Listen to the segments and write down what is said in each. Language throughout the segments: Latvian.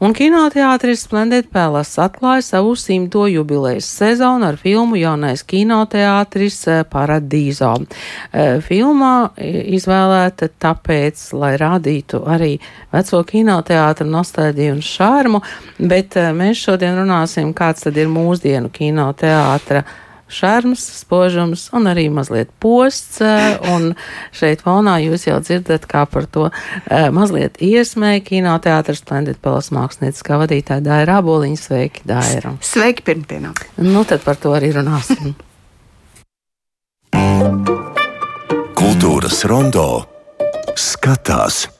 Un kinoteātris Splendid Palace atklāja savu simto jubilejas sezonu ar filmu Jaunais kinoteātris eh, Paradīzo. Eh, filmā izvēlēta tāpēc, lai rādītu arī veco kinoteātru nostāļģiju un šārmu, bet eh, mēs šodien runāsim, kāds tad ir mūsdienu kinoteātra šarms, spožums un arī mazliet posts. Eh, un šeit fonā jūs jau dzirdat, kā par to eh, mazliet iesmēja kinoteātris Splendid Palace mākslinieckā vadītāja Daira Aboliņa. Sveiki, Daira! Sveiki, pirmdienā! Nu, tad par to arī runāsim. Kultūras rondo skatās.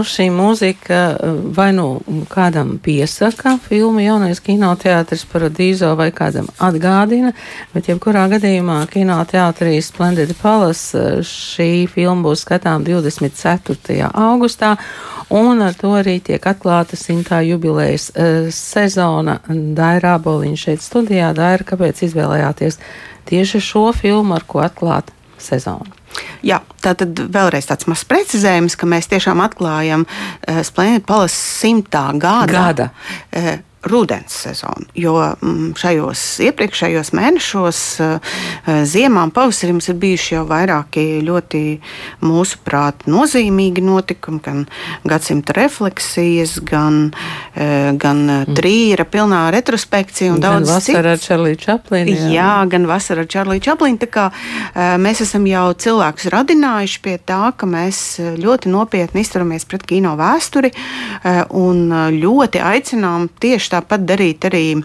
Nu, šī mūzika eh, vai nu kādam piesaka filmu jaunais kinoteātris Paradīzo vai kādam atgādina, bet jebkurā gadījumā kinoteātrī Splendid Palace eh, šī filma būs skatām 24. augustā, un ar to arī tiek atklāta simtā jubilejas uh, sezona. Daira Aboliņa šeit studijā. Daira, kāpēc izvēlējāties tieši šo filmu, ar ko atklāt sezonu? Jā, tā tad vēlreiz tāds mazs precizējums, ka mēs tiešām atklājam uh, Splendid Palace simtā gada. gada. Uh, rudens sezonu. Jo mm, šajos iepriekšējos mēnešos, eh, ziemā un pavasarī mums ir bijuši jau vairāki ļoti mūsuprāt nozīmīgi notikumi, gan gadsimta refleksijas, gan, eh, gan mm. trīra pilnā retrospekcija un gan daudz citu. Vasara ar Čarliju Čaplinu. Jā. jā, gan vasara ar Čarliju Čaplinu. Tā kā eh, mēs esam jau cilvēkus radinājuši pie tā, ka mēs ļoti nopietni izturamies pret kino vēsturi un ļoti aicinām tieši tieši tāpat darīt arī e,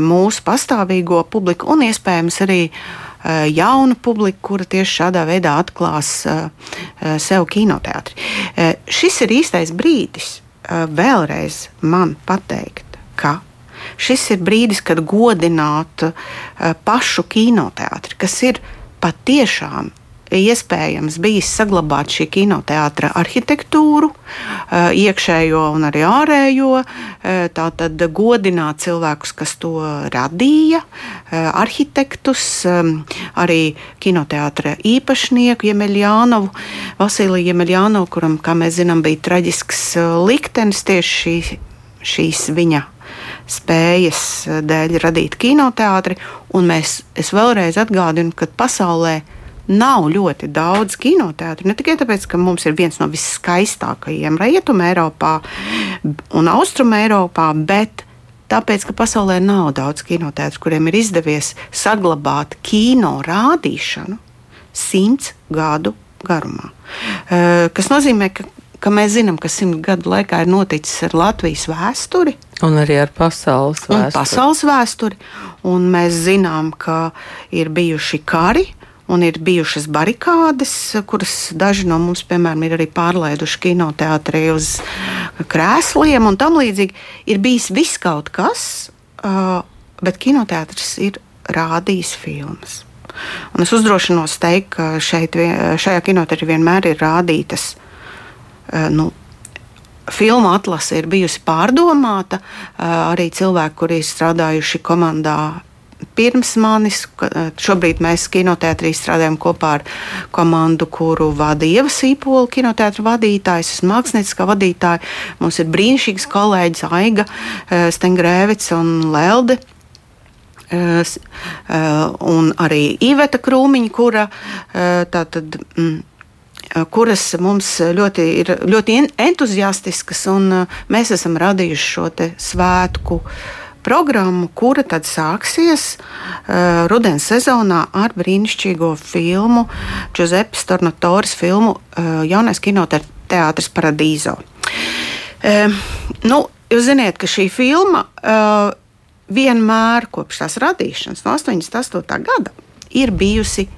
mūsu pastāvīgo publiku un iespējams arī e, jaunu publiku, kura tieši šādā veidā atklās e, sev kinoteātri. Šis ir īstais brīdis vēlreiz man pateikt, ka šis ir brīdis, kad godināt pašu kinoteātri, kas ir patiešām iespējams bijis saglabāt šī kinoteātra arhitektūru, eh, iekšējo un arī ārējo, eh, tātad godināt cilvēkus, kas to radīja, eh, arhitektus, arī kinoteātra īpašnieku Jemeļānovu, Vasiliju Jemeļānovu, kuram, kā mēs zinām, bija traģisks liktenis tieši šī, šīs viņa spējas dēļ radīt kinoteātri. Un mēs, es vēlreiz atgādinu, ka pasaulē nav ļoti daudz kinoteātru. Ne tikai tāpēc, ka mums ir viens no viskaistākajiem Rietumē, Eiropā un Austrumē Eiropā, bet tāpēc, ka pasaulē nav daudz kinoteātru, kuriem ir izdevies saglabāt kino rādīšanu simts gadu garumā. Eh, kas nozīmē, ka ka mēs zinām, kas simt gadu laikā ir noticis ar Latvijas vēsturi. Un arī ar pasaules vēsturi. Un pasaules vēsturi. Un mēs zinām, ka ir bijuši kari, un ir bijušas barikādes, kuras daži no mums, piemēram, ir arī pārlaiduši kinoteātrī uz krēsliem un tam līdzīgi. Ir bijis viss kaut kas, bet kinoteātris ir rādījis filmas. Un es uzdrošinos teikt, ka šeit, šajā kinoteātrī vienmēr ir rādītas. Nu, Filmu atlase ir bijusi pārdomāta. Arī cilvēki, kuri ir strādājuši komandā pirms manis. Šobrīd mēs kinoteātrī strādājam kopā ar komandu, kuru vada Ieva Sīpola, kinoteātra vadītājs, es mākslinieckā vadītāja. Mums ir brīnišķīgs kolēģis Aiga eh, Stengrēvics un Lelde. Uh, un arī Iveta Krūmiņa, kura tātad. Mm, kuras mums ļoti ir ļoti entuziastiskas, un mēs esam radījuši šo svētku uh, programmu, kura tad sāksies uh, rudens sezonā ar brīnišķīgo filmu, Giuseppe Stornatoris filmu uh, Jaunais kinoteātris Paradīzo. Uh, nu, jūs zināt, ka šī filma uh, vienmēr kopš tās radīšanas, no 88. gada, ir bijusi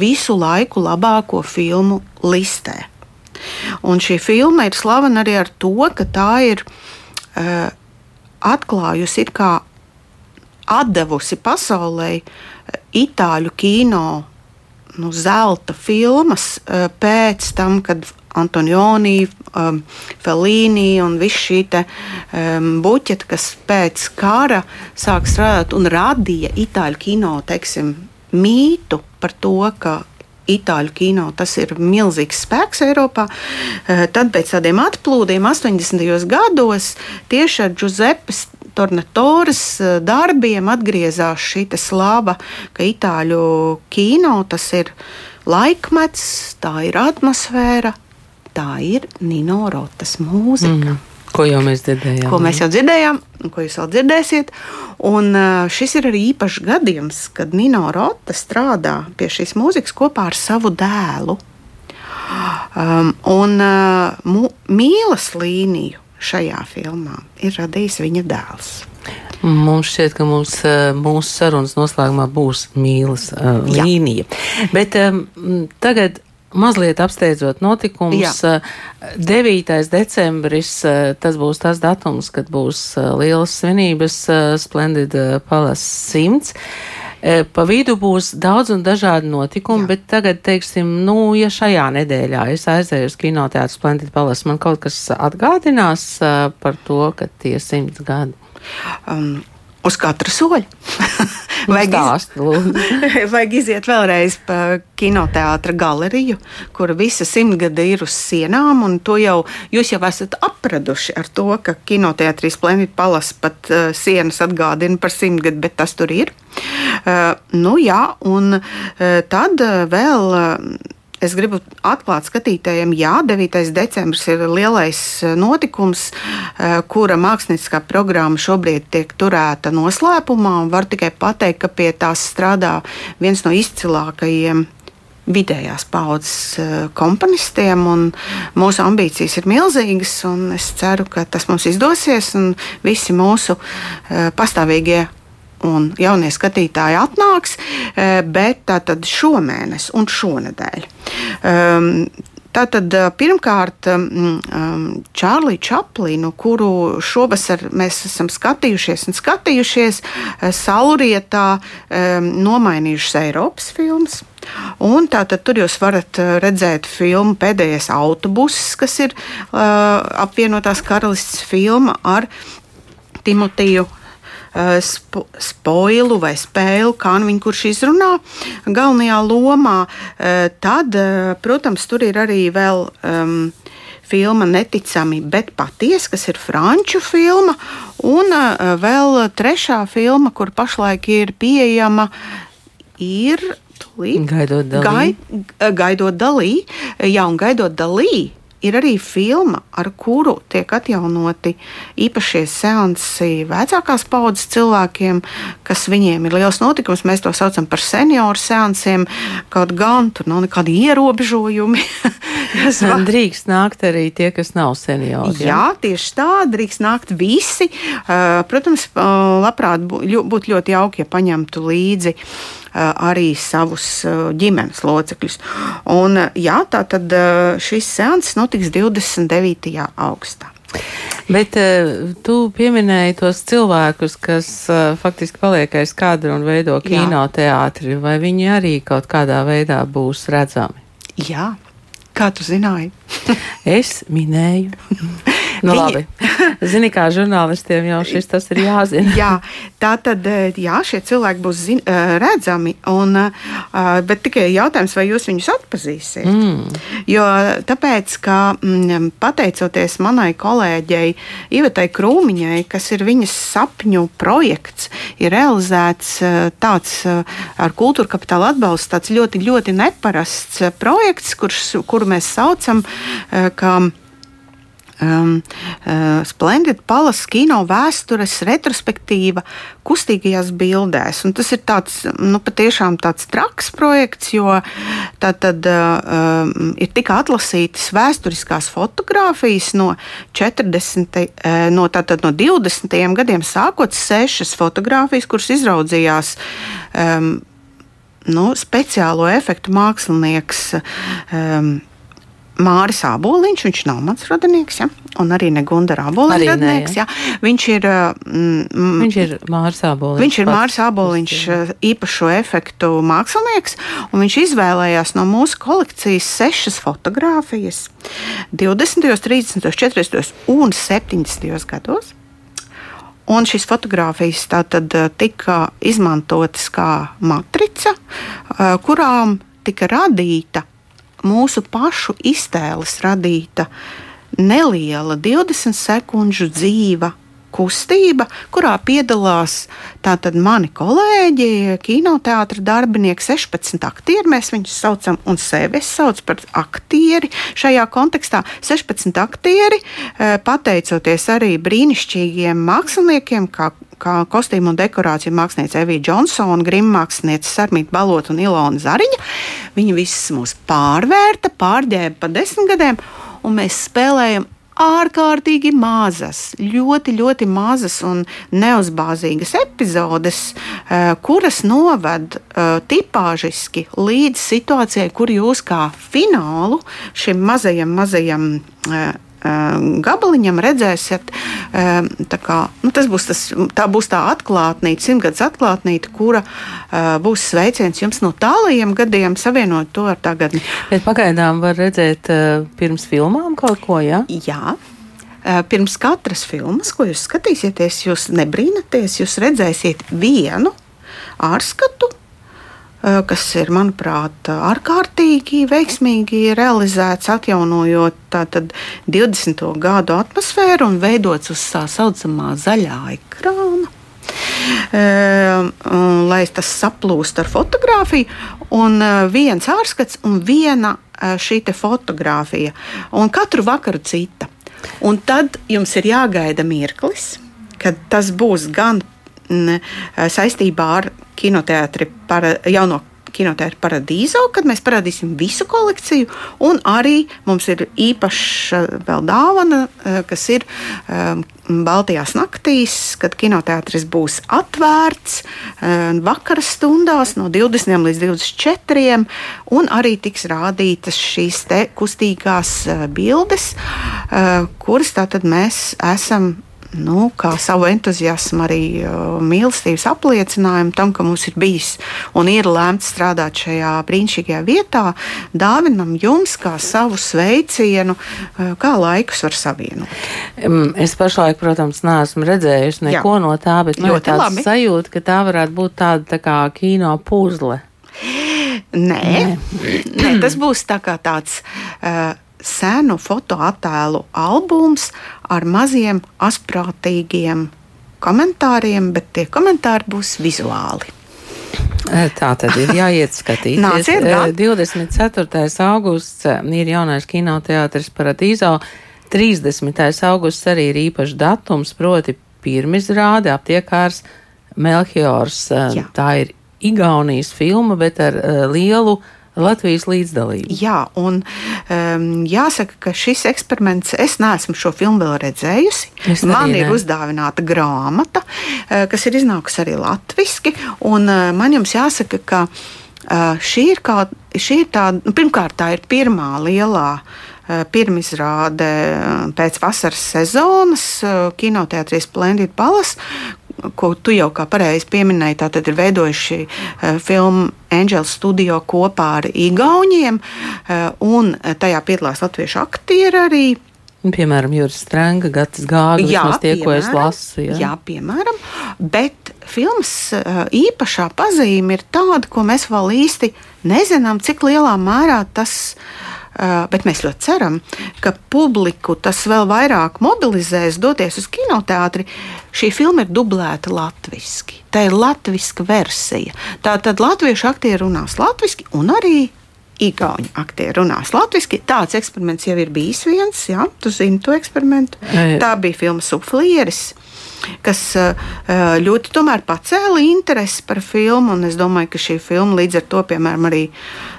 visu laiku labāko filmu listē. Un šī filma ir slavena arī ar to, ka tā ir uh, atklājusi kā atdevusi pasaulē itāļu kino nu, zelta filmas pēc tam, kad Antonioni, um, Felīni un viss šī te, um, buķeta, kas pēc kara sāk strādāt un radīja itāļu kino teiksim, mītu par to, ka itāļu kino. Tas ir milzīgs spēks Eiropā. Uh, tad pēc tādiem atplūdiem 80. gados tieši ar Giuseppes Tornatoras uh, darbiem atgriezās šī slava, ka itāļu kino tas ir laikmets, tā ir atmosfēra, tā ir Nino Rotas mūzika. Mm. Ko jau mēs dzirdējām? Ko mēs jau dzirdējām, ko jūs vēl dzirdēsiet. Un šis ir arī īpašs gadījums, kad Nino Rota strādā pie šīs mūzikas kopā ar savu dēlu. Um, un uh, mīlas līniju šajā filmā ir radījis viņa dēls. Mums šķiet, ka mums, mūsu sarunas noslēgumā būs mīlas uh, līnija. Bet um, tagad mazliet apsteidzot notikumus. Jā. 9. decembris tas būs tas datums, kad būs lielas svinības Splendid Palace 100. Pa vidu būs daudz un dažādi notikumi, Jā. bet tagad, teiksim, nu, ja šajā nedēļā es aizēju uz kinoteātru Splendid Palace, man kaut kas atgādinās par to, ka tie simts gadi. Um, uz katra soļa. vajag, iz... vajag iziet vēlreiz pa kinoteātra galeriju, kur visa simtgade ir uz sienām, jau jūs jau esat apraduši ar to, ka kinoteātrī Splendid Palace pat uh, sienas atgādina par simtgadu, bet tas tur ir. Uh, nu jā, un uh, tad uh, vēl. Uh, Es gribu atklāt skatītājiem, jā, 9. decembris ir lielais eh, notikums, eh, kura mākslinieckā programma šobrīd tiek turēta noslēpumā. Var tikai pateikt, ka pie tās strādā viens no izcilākajiem vidējās paudzes eh, komponistiem. Mūsu ambīcijas ir milzīgas, un es ceru, ka tas mums izdosies. Visi mūsu pastāvīgie un jaunie skatītāji atnāks, eh, bet tātad šomēnes un šonadēļ. Um, Tātad pirmkārt um, Čārliju Čaplinu, kuru šovasar mēs esam skatījušies un skatījušies, Saulrietā um, nomainījušas Eiropas filmas. Un tātad tur jūs varat redzēt filmu Pēdējais autobuss, kas ir uh, apvienotās karalists filma ar Timotiju Eh, spo, spoilu vai spēli, kā nu viņi kurš izrunā galvenajā lomā, eh, tad, eh, protams, tur ir arī vēl. Um, filma Neticami, bet patiesi, kas ir franču filma, un vēl trešā filma, kur pašlaik ir pieejama, ir. Gaidot dalī. Gai, gaidot dalī. Jā, un gaidot dalī ir arī filma, ar kuru tiek atjaunoti īpašie seansi vecākās paudzes cilvēkiem, kas viņiem ir liels notikums. Mēs to saucam par senioru seansiem, kaut gan tur nav nekādi ierobežojumi. var... Drīkst nākt arī tie, kas nav seniori. Jā, ja? tieši tā, drīkst nākt visi. Protams, labprāt būtu ļoti jauki, ja paņemtu līdzi arī savus ģimenes locekļus. Un, jā, tā tad šis seanss notiks 29. augustā. Bet tu pieminēji tos cilvēkus, kas faktiski paliek aiz kadra un veido kinoteātri, vai viņi arī kaut kādā veidā būs redzami? Jā, kā tu zināji? es minēju. Nu, Viņi... labi. Zini, kā žurnālistiem jau šis tas ir jāzina. jā, tā tad eh, jā, šie cilvēki būs zin, eh, redzami, un, eh, bet tikai jautājums, vai jūs viņus atpazīsiet. Mm. Jo tāpēc, ka mm, pateicoties manai kolēģei Ivetai Krūmiņai, kas ir viņas sapņu projekts, ir realizēts tāds ar kultūra kapitāla atbalstu, tāds ļoti, ļoti neparasts projekts, kurš, kuru mēs saucam, ka um, uh, Splendid Palace kino vēstures retrospektīva kustīgajās bildēs. Un tas ir tāds, nu, patiešām tāds traks projekts, jo tā tad uh, um, ir tik atlasītas vēsturiskās fotogrāfijas no 40, uh, no, tātad no 20. gadiem sākot sešas fotogrāfijas, kuras izraudzījās. Um, nu, speciālo efektu mākslinieks um, Māris Aboliņš, viņš nav mans radinieks, ja? un arī ne Gunara Aboliņš Arī ne, radinieks. ja. Ja? Viņš ir, mm, Viņš ir Mārs Aboliņš. Viņš ir pats Mārcis Aboliņš, kustība. īpašo efektu mākslinieks, un viņš izvēlējās no mūsu kolekcijas sešas fotogrāfijas 20., 30., 40. un 70. gados. Un šīs fotogrāfijas tātad eh, tika izmantotas kā matrica, kurām tika radīta mūsu pašu iztēles radīta neliela 20 sekundžu dzīva kustība, kurā piedalās tātad mani kolēģi, kinoteātris darbinieki, 16 aktieri. Mēs viņus saucam, un sevi es saucu par aktieri šajā kontekstā. 16 aktieri, eh, pateicoties arī brīnišķīgiem māksliniekiem, kā kā kostīmu un dekorāciju mākslinieca Evija Džonsona, grimmākslinieca Sarmīta Balota un Ilona Zariņa. Viņi visus mūs pārvērta, pārģēba pa desmit gadiem, un mēs spēlējam ārkārtīgi mazas, ļoti, ļoti mazas un neuzbāzīgas epizodes, eh, kuras noved eh, tipāžiski līdz situācijai, kur jūs kā finālu šim mazajam, mazajam eh, gabaliņam redzēsiet, kā, nu, tas būs tas, tā būs tā atklātnīte, simtgadus atklātnīte, kura būs sveiciens jums no tālajiem gadiem, savienot to ar tagadni. Bet pagaidām var redzēt pirms filmām kaut ko, jā? Jā. Pirms katras filmas, ko jūs skatīsieties, jūs nebrīnaties, jūs redzēsiet vienu ārskatu, kas ir, manuprāt, ārkārtīgi veiksmīgi realizēts, atjaunojot tātad 20. gadu atmosfēru un veidots uz tā saucamā zaļā ekrāna. Uh, lai tas saplūst ar fotografiju, un uh, viens ārskats un viena šī fotografija, un katru vakaru cita. Un tad jums ir jāgaida mirklis, kad tas būs gan saistībā ar kinoteātri par jauno kinoteātris Paradīzo, kad mēs parādīsim visu kolekciju. Un arī mums ir īpaša vēl dāvana, kas ir um, Baltijās naktīs, kad kinoteātris būs atvērts um, vakara stundās no 20 līdz 24. un arī tiks rādītas šīs kustīgās uh, bildes, uh, kuras tātad mēs esam nu, kā savu entuziasmu, arī uh, mīlestības apliecinājumu tam, ka mums ir bijis un ir lēmts strādāt šajā brīnišķīgajā vietā, dāvinam jums kā savu sveicienu, uh, kā laikus var savienot. Es pašlaik, protams, neesmu redzējusi neko Jā. no tā, bet man ir tāds labi. sajūta, ka tā varētu būt tāda tā kā kino puzle. Nē, Nē. Nē tas būs tā kā tāds. Uh, senu fotoattēlu albums ar maziem, asprātīgiem komentāriem, bet tie komentāri būs vizuāli. Tā tad ir jāiet skatīties. Nāciet, 24. augusts ir jaunais kinoteātris Paradīzo. 30. augusts arī ir īpašs datums, proti pirmizrāde aptiekārs Melchiors. Jā. Tā ir Igaunijas filma, bet ar lielu uh, Latvijas līdzdalību. Jā, un um, jāsaka, ka šis eksperiments, es neesmu šo filmu vēl redzējusi. Man ir ne. uzdāvināta grāmata, uh, kas ir iznākusi arī latviešu, un uh, man jums jāsaka, ka uh, šī ir, kā, šī ir tāda, nu, pirmkārt, tā ir pirmā lielā pirmizrāde pēc vasaras sezonas kinoteātrī Splendid Palace, ko tu jau kā pareizi pieminēji, tātad ir veidojuši uh, filmu Angels Studio kopā ar Igauniem, uh, un tajā piedalās latviešu aktieri arī. Piemēram, Juris Strenga, Gatis Gāga, jā, tie, piemēram, ko es lasu. Jā. jā, piemēram, bet filmas uh, īpašā pazīme ir tāda, ko mēs vēl īsti nezinām, cik lielā mērā tas ir bet mēs ļoti ceram, ka publiku tas vēl vairāk mobilizēs, doties uz kinoteātri. Šī filma ir dublēta latviešu. Tā ir latviešu versija. Tātad latviešu aktieri runās latviešu un arī Igauni aktieri runās latviešu. Tāds eksperiments jau ir bijis viens, jā, tu zini to eksperimentu. Tā bija filma Subflieris kas ļoti pacēla interesi par filmu. Es domāju, ka šī filma līdz ar to, piemēram, arī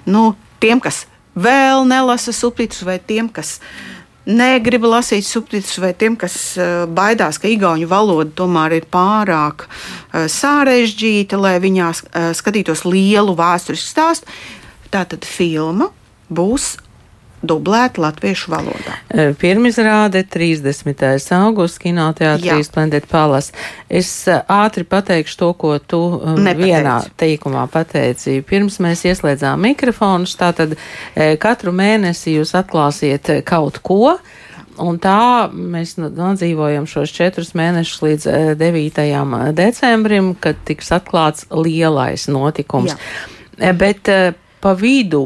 nu, tiem, kas vēl nelasa subtitrus, vai tiem, kas negrib lasīt subtitrus, vai tiem, kas uh, baidās, ka igauņu valoda tomēr ir pārāk uh, sarežģīta, lai viņā uh, skatītos lielu vēsturisku stāstu. Tā tad filma būs dublēta latviešu valodā. Pirmizrāde 30. augusts kinoteātrī Splendid Palace. Es ātri pateikšu to, ko tu Nepateicu. vienā teikumā pateici. Pirms mēs ieslēdzām mikrofonus, tātad katru mēnesi jūs atklāsiet kaut ko. Un tā mēs nodzīvojam šos četrus mēnešus līdz 9. decembrim, kad tiks atklāts lielais notikums. Jā. Bet pa vidu,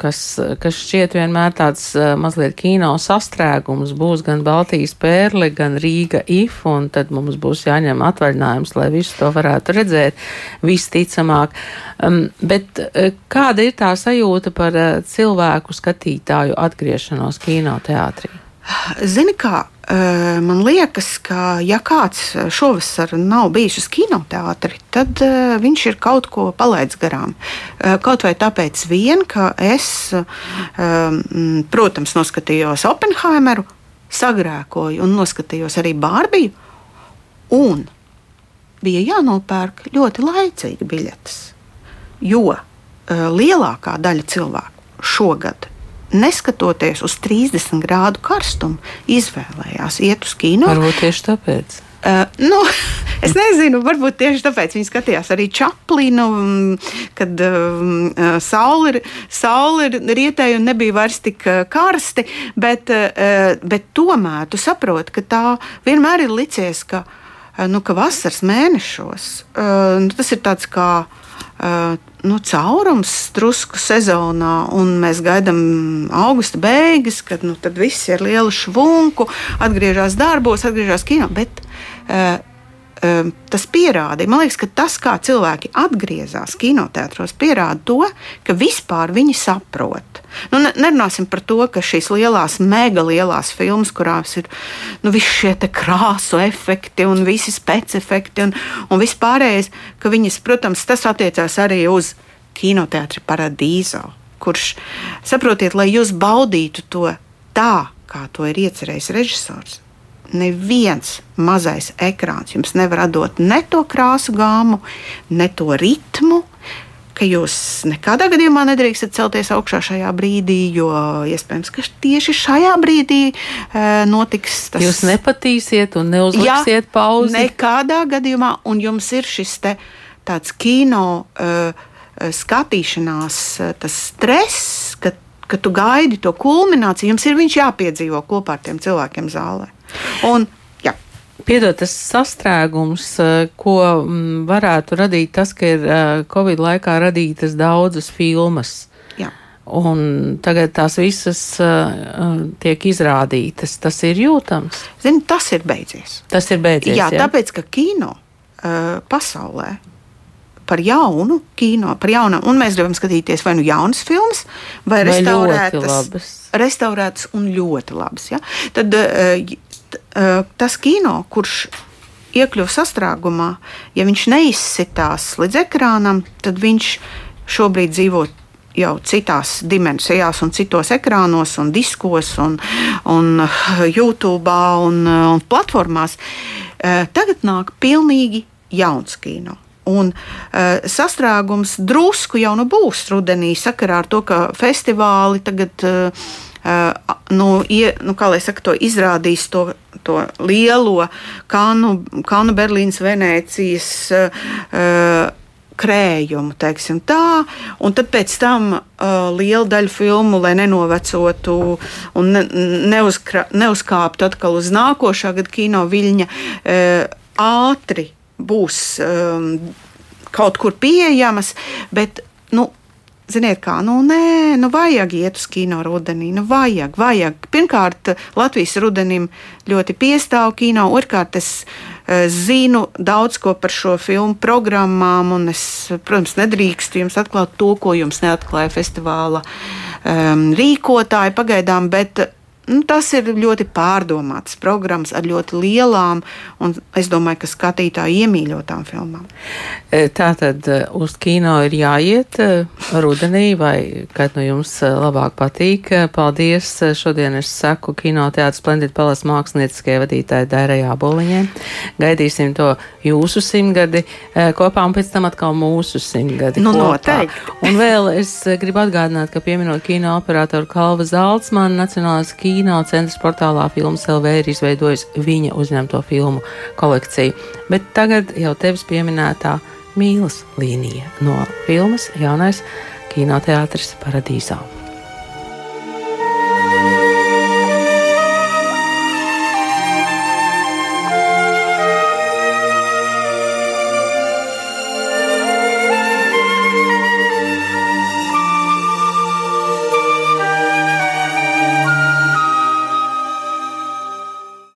kas, kas šķiet vienmēr tāds mazliet kino sastrēgums, būs gan Baltijas pērle, gan Rīga if, un tad mums būs jāņem atvaļinājums, lai visu to varētu redzēt visticamāk. Bet kāda ir tā sajūta par cilvēku skatītāju atgriešanos kinoteātrī? Zini, kā man liekas, ka ja kāds šovasar nav bijis uz kinoteātri, tad viņš ir kaut ko palaidis garām. Kaut vai tāpēc, vien, ka es, protams, noskatījos Oppenheimeru, sagrēkoju un noskatījos arī Bārbiju. Un bija jānopērk ļoti laicīgi biļetes, jo lielākā daļa cilvēku šogad neskatoties uz 30 grādu karstumu, izvēlējās iet uz kino. Varbūt tieši tāpēc. Uh, nu, es nezinu, varbūt tieši tāpēc viņi skatījās arī Čaplinu, kad uh, saule, saule rietēja un nebija vairs tik uh, karsti. Bet, uh, bet tomēr tu saproti, ka tā vienmēr ir licies, ka, nu, ka vasaras mēnešos nu, tas ir tāds kā. Nu, caurums drusku sezonā, un mēs gaidām augusta beigas, kad nu, viss ir liela švunku, atgriežas darbos, atgriežas kino. Bet, uh, tas pierādīja. Man liekas, ka tas, kā cilvēki atgriezās kinoteātros, pierāda to, ka vispār viņi saprot. Nu, nerunāsim par to, ka šīs lielās, mega lielās filmas, kurās ir nu, visi šie krāsu efekti un visi specifekti un, un viss pārējais, ka viņas, protams, tas attiecās arī uz kinoteātri Paradīzo, kurš, saprotiet, lai jūs baudītu to tā, kā to ir iecerējis režisors neviens mazais ekrāns jums nevar dot ne to krāsu gāmu, ne to ritmu. Jūs nekādā gadījumā nedrīkstat celties augšā šajā brīdī, jo iespējams, ka tieši šajā brīdī e, notiks tas. Jūs nepatīsiet un neuzliksiet pauzi. Nekādā gadījumā, un jums ir šis te, tāds kino uh, skatīšanās, tas stress, ka, ka tu gaidi to kulmināciju, jums ir viņš jāpiedzīvo kopā ar tiem cilvēkiem zālē. Un, jā. Piedod, tas sastrēgums, eh, ko mm, varētu radīt tas, ka ir eh, Covid laikā radītas daudzas filmas. Jā. Un tagad tās visas uh, tiek izrādītas. Tas ir jūtams. Zini, tas ir beidzies. Tas ir beidzies. Jā, jā. tāpēc ka kino uh, pasaulē par jaunu kino, par jaunu, un mēs gribam skatīties vai nu jaunas filmas, vai, vai restaurētas, restaurētas un ļoti labas. Ja? Tad uh, uh, tas kino, kurš iekļuva sastrēgumā, ja viņš neizsitās līdz ekrānam, tad viņš šobrīd dzīvo jau citās dimensijās, un citos ekrānos, un diskos, un, un YouTube un, un platformās. Tagad nāk pilnīgi jauns kino. Un uh, sastrēgums drusku jau nu būs rudenī, sakarā ar to, ka festivāli tagad uh, Uh, nu, ie, nu, kā lai saka, to izrādīs to, to lielo Kanu, Kanu Berlīnas, Venēcijas uh, krējumu, teiksim tā, un tad pēc tam uh, liela daļa filmu, lai nenovecotu un ne, neuzkra, neuzkāptu atkal uz nākošā gada kino viļņa, uh, ātri būs um, kaut kur pieejamas, bet nu, Ziniet, kā, nu, nē, nu, vajag iet uz kino rudenī. Nu, vajag, vajag. Pirmkārt, Latvijas rudenim ļoti piestāv kino. Otrkārt, es uh, zinu daudz ko par šo filmu programmām, un es, protams, nedrīkstu jums atklāt to, ko jums neatklāja festivāla um, rīkotāji pagaidām, bet Nu, tas ir ļoti pārdomāts programmas ar ļoti lielām un es domāju, ka skatītāju iemīļotām filmām. E, tā tad e, uz kino ir jāiet e, rudenī, vai kad nu jums labāk patīk. Paldies! Šodien es saku kinoteātris Splendid Palace mākslinieckajai vadītāji Dairai Āboliņai. Gaidīsim to jūsu simtgadi kopā un pēc tam atkal mūsu simtgadi. Nu, kopā. noteikti. Un vēl es gribu atgādināt, ka pieminot kino operatoru Kalva Zaltsmanu, Nacionālās kino centra portālā Filmas LV ir izveidojis viņa uzņemto filmu kolekciju. Bet tagad jau tevis pieminētā mīlas līnija no filmas Jaunais kinoteātris Paradīzā.